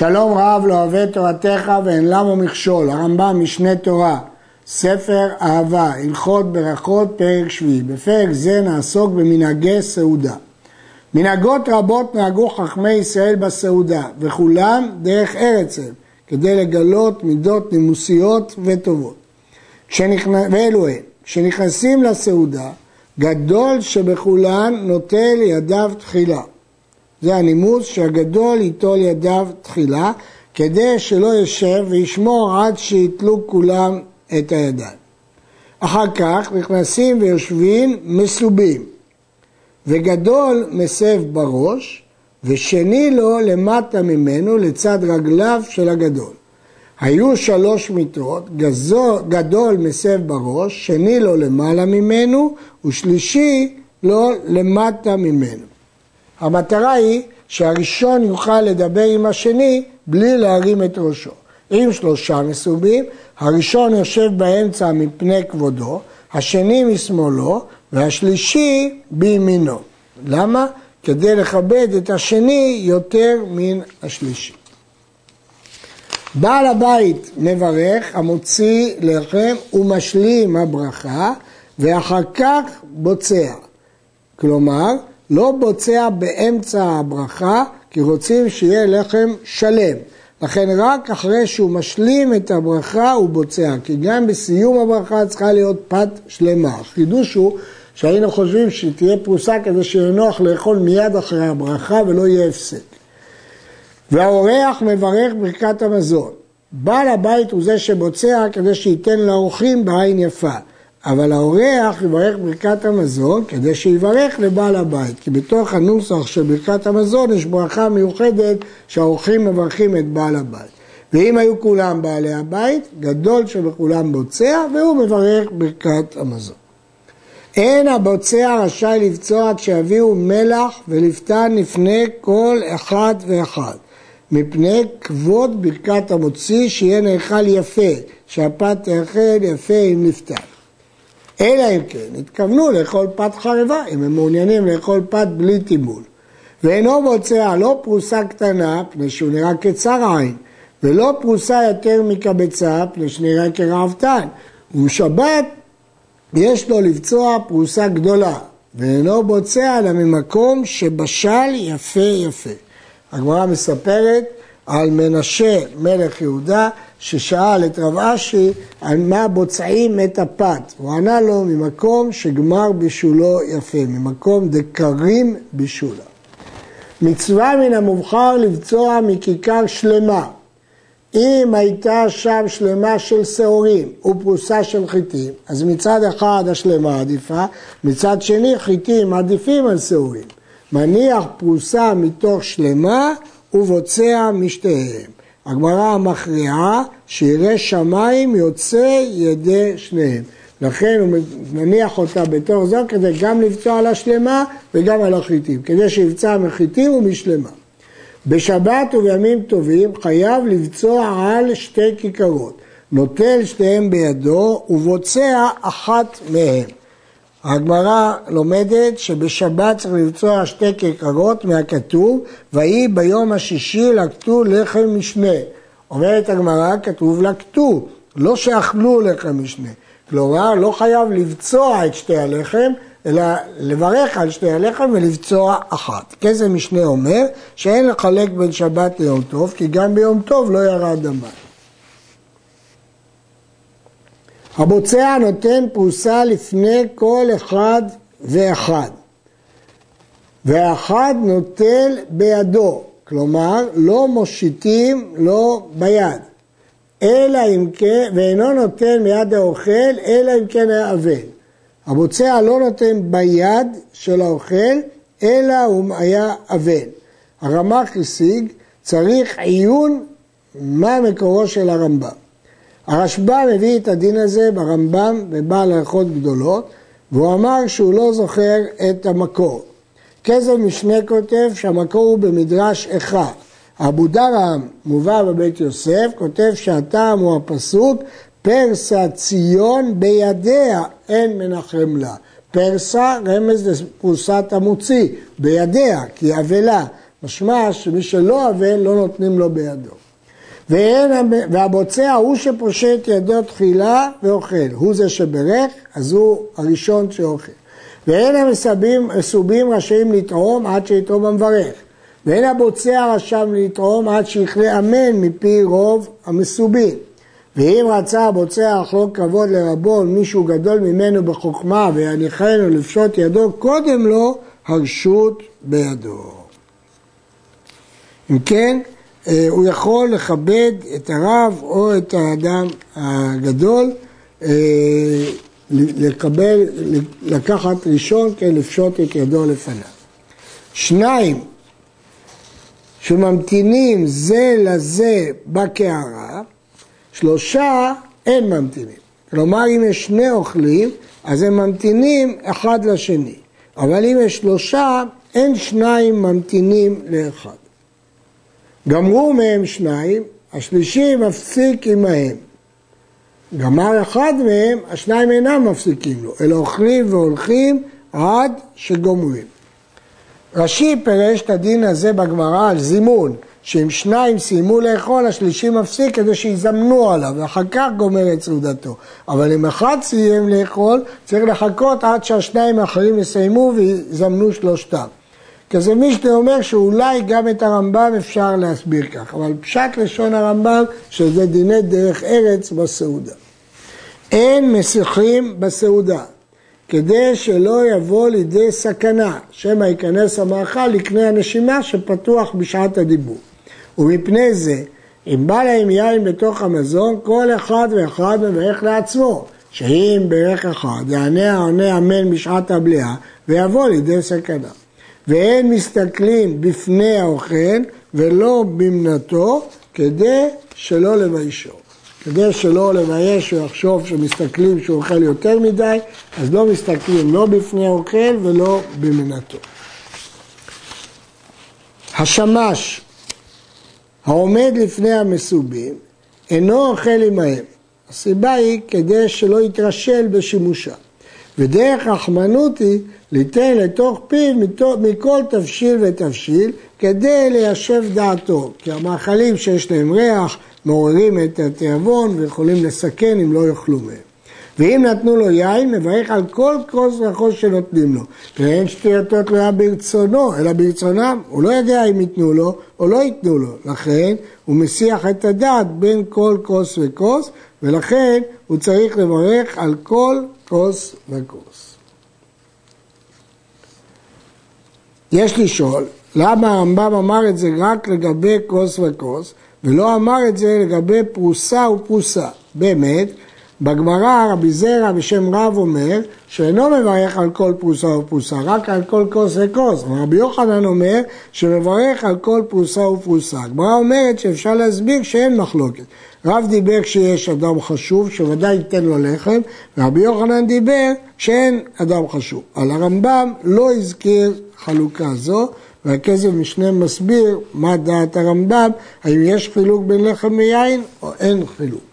שלום רב לא אוהב תורתך ואין למו מכשול, הרמב"ם משנה תורה, ספר אהבה, הלכות ברכות, פרק שביעי. בפרק זה נעסוק במנהגי סעודה. מנהגות רבות נהגו חכמי ישראל בסעודה, וכולם דרך ארץ הם, כדי לגלות מידות נימוסיות וטובות. כשנכנ... ואלו הם, כשנכנסים לסעודה, גדול שבכולן נוטל ידיו תחילה. זה הנימוס שהגדול ייטול ידיו תחילה, כדי שלא יושב וישמור עד שיתלו כולם את הידיים. אחר כך נכנסים ויושבים מסובים, וגדול מסב בראש, ושני לו למטה ממנו לצד רגליו של הגדול. היו שלוש מיטות, גדול מסב בראש, שני לו למעלה ממנו, ושלישי לו למטה ממנו. המטרה היא שהראשון יוכל לדבר עם השני בלי להרים את ראשו. אם שלושה מסובים, הראשון יושב באמצע מפני כבודו, השני משמאלו והשלישי בימינו. למה? כדי לכבד את השני יותר מן השלישי. בעל הבית מברך, המוציא לחם ומשלים הברכה, ואחר כך בוצע. כלומר, לא בוצע באמצע הברכה, כי רוצים שיהיה לחם שלם. לכן רק אחרי שהוא משלים את הברכה הוא בוצע, כי גם בסיום הברכה צריכה להיות פת שלמה. החידוש הוא שהיינו חושבים שתהיה פרוסה כדי שיהיה נוח לאכול מיד אחרי הברכה ולא יהיה הפסק. והאורח מברך ברכת המזון. בעל הבית הוא זה שבוצע כדי שייתן לאורחים בעין יפה. אבל האורח יברך ברכת המזון כדי שיברך לבעל הבית, כי בתוך הנוסח של ברכת המזון יש ברכה מיוחדת שהאורחים מברכים את בעל הבית. ואם היו כולם בעלי הבית, גדול שבכולם בוצע, והוא מברך ברכת המזון. אין הבוצע רשאי לבצוע כשיביאו מלח ולפתן לפני כל אחד ואחד, מפני כבוד ברכת המוציא שיהיה נאכל יפה, שהפת תאכל יפה עם לפתן. אלא אם כן, התכוונו לאכול פת חרבה, אם הם מעוניינים לאכול פת בלי טיבול. ואינו מוצא לא פרוסה קטנה, פני שהוא נראה כצר עין, ולא פרוסה יותר מקבצה, פני שנראה כרעבתן. ובשבת יש לו לבצוע פרוסה גדולה, ואינו בוצע אלא ממקום שבשל יפה יפה. הגמרא מספרת על מנשה מלך יהודה ששאל את רב אשי על מה בוצעים את הפת. הוא ענה לו ממקום שגמר בישולו יפה, ממקום דקרים בישולה. מצווה מן המובחר לבצוע מכיכר שלמה. אם הייתה שם שלמה של שעורים ופרוסה של חיטים, אז מצד אחד השלמה עדיפה, מצד שני חיטים עדיפים על שעורים. מניח פרוסה מתוך שלמה ובוצע משתיהם. הגמרא מכריעה שירא שמיים יוצא ידי שניהם. לכן הוא מניח אותה בתור זו כדי גם לבצוע על השלמה וגם על החיטים, כדי שיבצע מחיטים ומשלמה. בשבת ובימים טובים חייב לבצוע על שתי כיכרות, נוטל שתיהם בידו ובוצע אחת מהם. הגמרא לומדת שבשבת צריך לבצוע שתי כיכרות מהכתוב, ויהי ביום השישי לקטו לחם משנה. אומרת הגמרא, כתוב לקטו, לא שאכלו לחם משנה. כלומר, לא חייב לבצוע את שתי הלחם, אלא לברך על שתי הלחם ולבצוע אחת. כזה משנה אומר שאין לחלק בין שבת ליום טוב, כי גם ביום טוב לא ירד המים. הבוצע נותן פרוסה לפני כל אחד ואחד, והאחד נוטל בידו, כלומר לא מושיטים לו ביד, אלא אם כן, ואינו נותן מיד האוכל, אלא אם כן היה אבל. הבוצע לא נותן ביד של האוכל, אלא הוא היה אבל. הרמ"ח השיג, צריך עיון מה מקורו של הרמב"ם. הרשב"א מביא את הדין הזה ברמב"ם בבעל הלכות גדולות, והוא אמר שהוא לא זוכר את המקור. כזב משנה כותב שהמקור הוא במדרש אחד. אבו דרם מובא בבית יוסף, כותב שהטעם הוא הפסוק פרסה ציון בידיה אין מנחם לה. פרסה רמז לפרוסת המוציא, בידיה, כי אבלה. משמע שמי שלא אבל לא נותנים לו בידו. והבוצע הוא שפושט ידו תחילה ואוכל, הוא זה שברך, אז הוא הראשון שאוכל. ואין המסובים מסובים רשאים לטעום עד שיטעום המברך. ואין הבוצע רשם לטעום עד שיכלה אמן מפי רוב המסובים. ואם רצה הבוצע לחלוק כבוד לרבו מישהו גדול ממנו בחוכמה ויניחנו לפשוט ידו קודם לו, הרשות בידו. אם כן, הוא יכול לכבד את הרב או את האדם הגדול, אה, לקבל, לקחת ראשון, כן, לפשוט את ידו לפניו. שניים שממתינים זה לזה בקערה, שלושה אין ממתינים. כלומר, אם יש שני אוכלים, אז הם ממתינים אחד לשני. אבל אם יש שלושה, אין שניים ממתינים לאחד. גמרו מהם שניים, השלישי מפסיק עמהם. גמר אחד מהם, השניים אינם מפסיקים לו, אלא אוכלים והולכים עד שגומרים. רש"י פירש את הדין הזה בגמרא על זימון, שאם שניים סיימו לאכול, השלישי מפסיק כדי שיזמנו עליו, ואחר כך גומר את סעודתו. אבל אם אחד סיים לאכול, צריך לחכות עד שהשניים האחרים יסיימו ויזמנו שלושתם. כי זה מישנה אומר שאולי גם את הרמב"ם אפשר להסביר כך, אבל פשט לשון הרמב"ם שזה דיני דרך ארץ בסעודה. אין מסיחים בסעודה, כדי שלא יבוא לידי סכנה, שמא ייכנס המאכל לקנה הנשימה שפתוח בשעת הדיבור. ומפני זה, אם בא להם יין בתוך המזון, כל אחד ואחד מברך לעצמו, שאם ברך אחד יענה העונה אמן בשעת הבליעה, ויבוא לידי סכנה. ואין מסתכלים בפני האוכל ולא במנתו כדי שלא לביישו. כדי שלא לבייש או יחשוב שמסתכלים שהוא אוכל יותר מדי, אז לא מסתכלים לא בפני האוכל ולא במנתו. השמש העומד לפני המסובים אינו אוכל עמהם. הסיבה היא כדי שלא יתרשל בשימושה. ודרך רחמנות היא ליתן לתוך פיו מכל תבשיל ותבשיל כדי ליישב דעתו. כי המאכלים שיש להם ריח מעוררים את התיאבון ויכולים לסכן אם לא יאכלו מהם. ואם נתנו לו יין, מברך על כל כוס וחוס שנותנים לו. ואין שתייתו תלויה ברצונו, אלא ברצונם. הוא לא יודע אם ייתנו לו או לא ייתנו לו. לכן הוא מסיח את הדעת בין כל כוס וכוס, ולכן הוא צריך לברך על כל כוס וכוס. יש לשאול, למה הרמב"ם אמר את זה רק לגבי כוס וכוס, ולא אמר את זה לגבי פרוסה ופרוסה. באמת, בגמרא רבי זרע בשם רב אומר שאינו מברך על כל פרוסה ופרוסה, רק על כל כוס וכוס. רבי יוחנן אומר שמברך על כל פרוסה ופרוסה. הגמרא אומרת שאפשר להסביר שאין מחלוקת. רב דיבר כשיש אדם חשוב, שוודאי ייתן לו לחם, ורבי יוחנן דיבר שאין אדם חשוב. על הרמב"ם לא הזכיר חלוקה זו, והכסף משנה מסביר מה דעת הרמב"ם, האם יש חילוק בין לחם ויין או אין חילוק.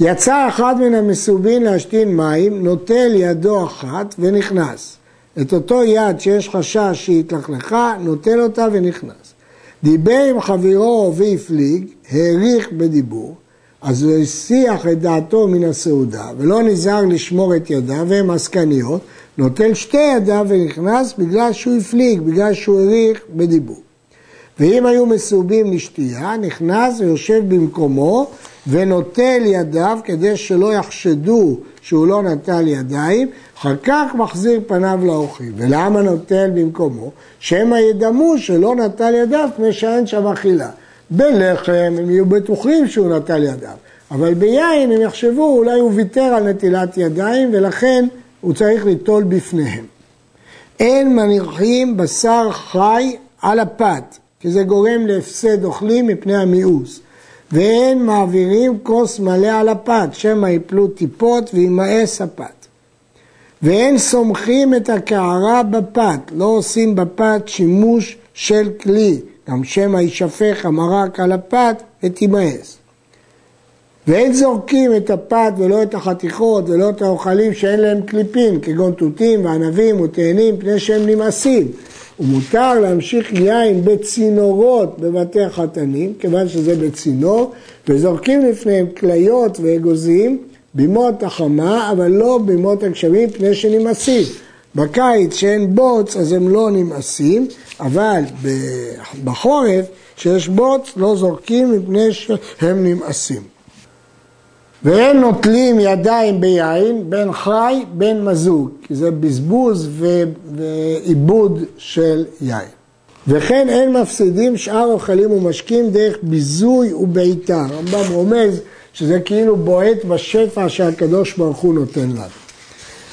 יצא אחד מן המסובין להשתין מים, נוטל ידו אחת ונכנס. את אותו יד שיש חשש שהתלכלכה, נוטל אותה ונכנס. דיבר עם חברו והפליג, העריך בדיבור, אז הוא הסיח את דעתו מן הסעודה, ולא נזהר לשמור את ידיו, והן עסקניות, נוטל שתי ידיו ונכנס בגלל שהוא הפליג, בגלל שהוא העריך בדיבור. ואם היו מסובים לשתייה, נכנס ויושב במקומו ונוטל ידיו כדי שלא יחשדו שהוא לא נטל ידיים, אחר כך מחזיר פניו לאורחים. ולמה נוטל במקומו? שמא ידמו שלא נטל ידיו מפני שאין שם אכילה. בלחם הם יהיו בטוחים שהוא נטל ידיו, אבל ביין הם יחשבו אולי הוא ויתר על נטילת ידיים ולכן הוא צריך ליטול בפניהם. אין מניחים בשר חי על הפת, כי זה גורם להפסד אוכלים מפני המיאוס. ואין מעבירים כוס מלא על הפת, שמא יפלו טיפות וימאס הפת. ואין סומכים את הקערה בפת, לא עושים בפת שימוש של כלי, גם שמא יישפך המרק על הפת ותימאס. ואין זורקים את הפת ולא את החתיכות ולא את האוכלים שאין להם קליפין, כגון תותים וענבים ותאנים, פני שהם נמאסים. ומותר להמשיך יין בצינורות בבתי החתנים, כיוון שזה בצינור, וזורקים לפניהם כליות ואגוזים בימות החמה, אבל לא בימות הגשמים, פני שנמאסים. בקיץ שאין בוץ אז הם לא נמאסים, אבל בחורף שיש בוץ לא זורקים מפני שהם נמאסים. ואין נוטלים ידיים ביין בין חי בין מזוג, כי זה בזבוז ועיבוד של יין. וכן אין מפסידים שאר אוכלים ומשקים דרך ביזוי ובעיטה. הרמב"ם רומז שזה כאילו בועט בשפע שהקדוש ברוך הוא נותן לנו.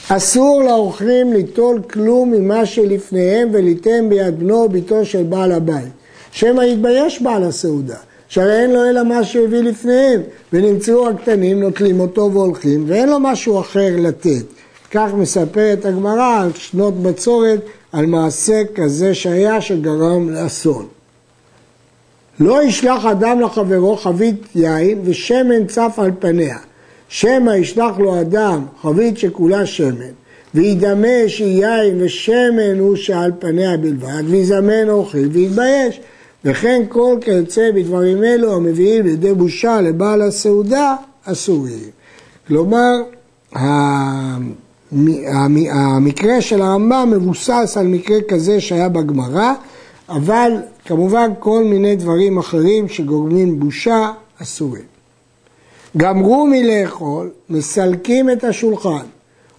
אסור לאוכלים ליטול כלום ממה שלפניהם וליתן ביד בנו או ביתו של בעל הבית. שמא יתבייש בעל הסעודה, שהרי אין לו אלא מה שהביא לפניהם, ונמצאו הקטנים, נוטלים אותו והולכים, ואין לו משהו אחר לתת. כך מספרת הגמרא על שנות בצורת, על מעשה כזה שהיה שגרם לאסון. לא ישלח אדם לחברו חבית יין ושמן צף על פניה. שמא ישלח לו אדם חבית שכולה שמן, וידמה שיין ושמן הוא שעל פניה בלבד, ויזמן אוכל ויתבייש. וכן כל כיוצא בדברים אלו המביאים לידי בושה לבעל הסעודה אסורים. כלומר, המקרה של הרמב"ם מבוסס על מקרה כזה שהיה בגמרא, אבל כמובן כל מיני דברים אחרים שגורמים בושה אסורים. גמרו מלאכול, מסלקים את השולחן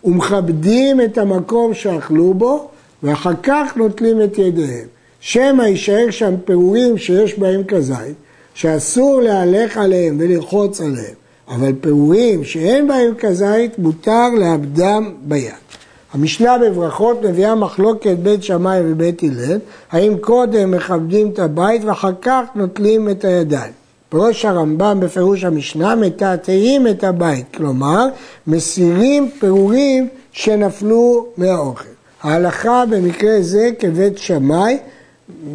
ומכבדים את המקום שאכלו בו ואחר כך נוטלים את ידיהם. שמא יישאר שם פירורים שיש בהם כזית, שאסור להלך עליהם וללחוץ עליהם, אבל פירורים שאין בהם כזית מותר לאבדם ביד. המשנה בברכות מביאה מחלוקת בית שמאי ובית הלל, האם קודם מכבדים את הבית ואחר כך נוטלים את הידיים. בראש הרמב"ם בפירוש המשנה מתעתעים את הבית, כלומר מסירים פירורים שנפלו מהאוכל. ההלכה במקרה זה כבית שמאי,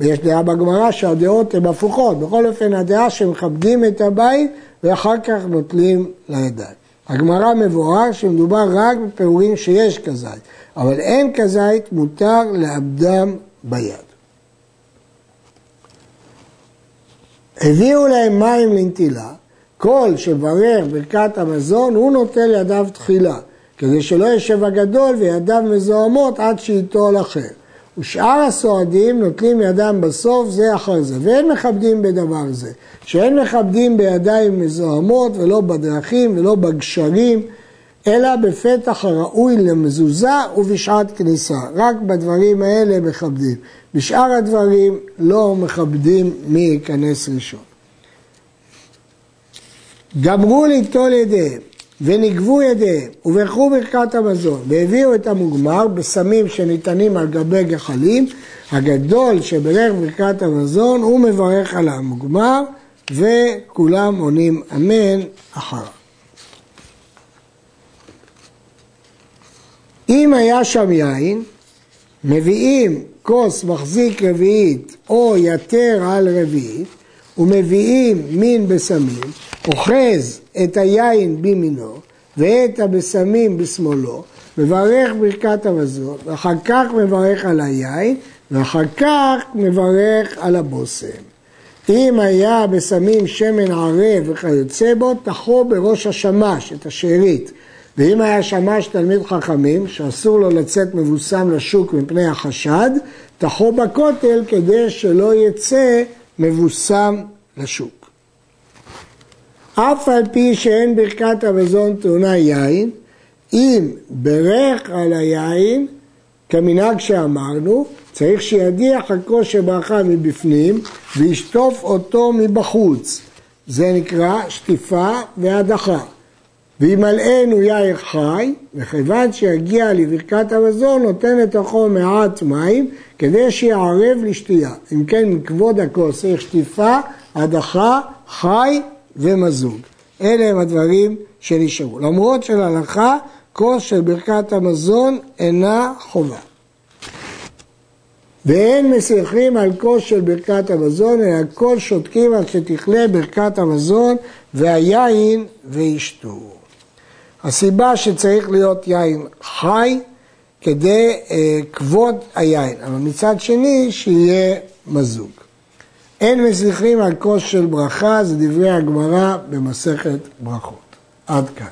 יש דעה בגמרא שהדעות הן הפוכות, בכל אופן הדעה שמכבדים את הבית ואחר כך נוטלים לידיים. הגמרא מבואר שמדובר רק בפירורים שיש כזית, אבל אין כזית, מותר לאבדם ביד. הביאו להם מים לנטילה, כל שברך ברכת המזון הוא נוטל ידיו תחילה, כדי שלא ישב הגדול וידיו מזוהמות עד שייטול אחר. ושאר הסועדים נוטלים ידם בסוף זה אחר זה, ואין מכבדים בדבר זה, שאין מכבדים בידיים מזוהמות ולא בדרכים ולא בגשרים, אלא בפתח הראוי למזוזה ובשעת כניסה. רק בדברים האלה מכבדים. בשאר הדברים לא מכבדים מי ייכנס ראשון. גמרו ליטול ידיהם ונגבו ידיהם וברכו ברכת המזון והביאו את המוגמר בסמים שניתנים על גבי גחלים הגדול שברך ברכת המזון הוא מברך על המוגמר וכולם עונים אמן אחריו. אם היה שם יין, מביאים כוס מחזיק רביעית או יתר על רביעית ומביאים מין בסמים, אוחז את היין בימינו ואת הבשמים בשמאלו, מברך ברכת המזון, ואחר כך מברך על היין, ואחר כך מברך על הבושם. אם היה בשמים שמן ערב וכיוצא בו, תחו בראש השמש, את השארית. ואם היה שמש תלמיד חכמים, שאסור לו לצאת מבוסם לשוק מפני החשד, תחו בכותל כדי שלא יצא מבוסם לשוק. אף על פי שאין ברכת המזון טעונה יין, אם ברך על היין, כמנהג שאמרנו, צריך שידיח הכוס שברכה מבפנים וישטוף אותו מבחוץ. זה נקרא שטיפה והדחה. וימלאנו יאיר חי, וכיוון שיגיע לברכת המזון, נותן לתוכו מעט מים, כדי שיערב לשתייה. אם כן, מכבוד הכוס צריך שטיפה, הדחה, חי ומזוג. אלה הם הדברים שנשארו. למרות של הלכה, כוס של ברכת המזון אינה חובה. ואין מסיחים על כוס של ברכת המזון, אלא כל שותקים עד שתכלה ברכת המזון והיין וישתו. הסיבה שצריך להיות יין חי, כדי אה, כבוד היין, אבל מצד שני שיהיה מזוג. אין מזיחים על כוס של ברכה, זה דברי הגמרא במסכת ברכות. עד כאן.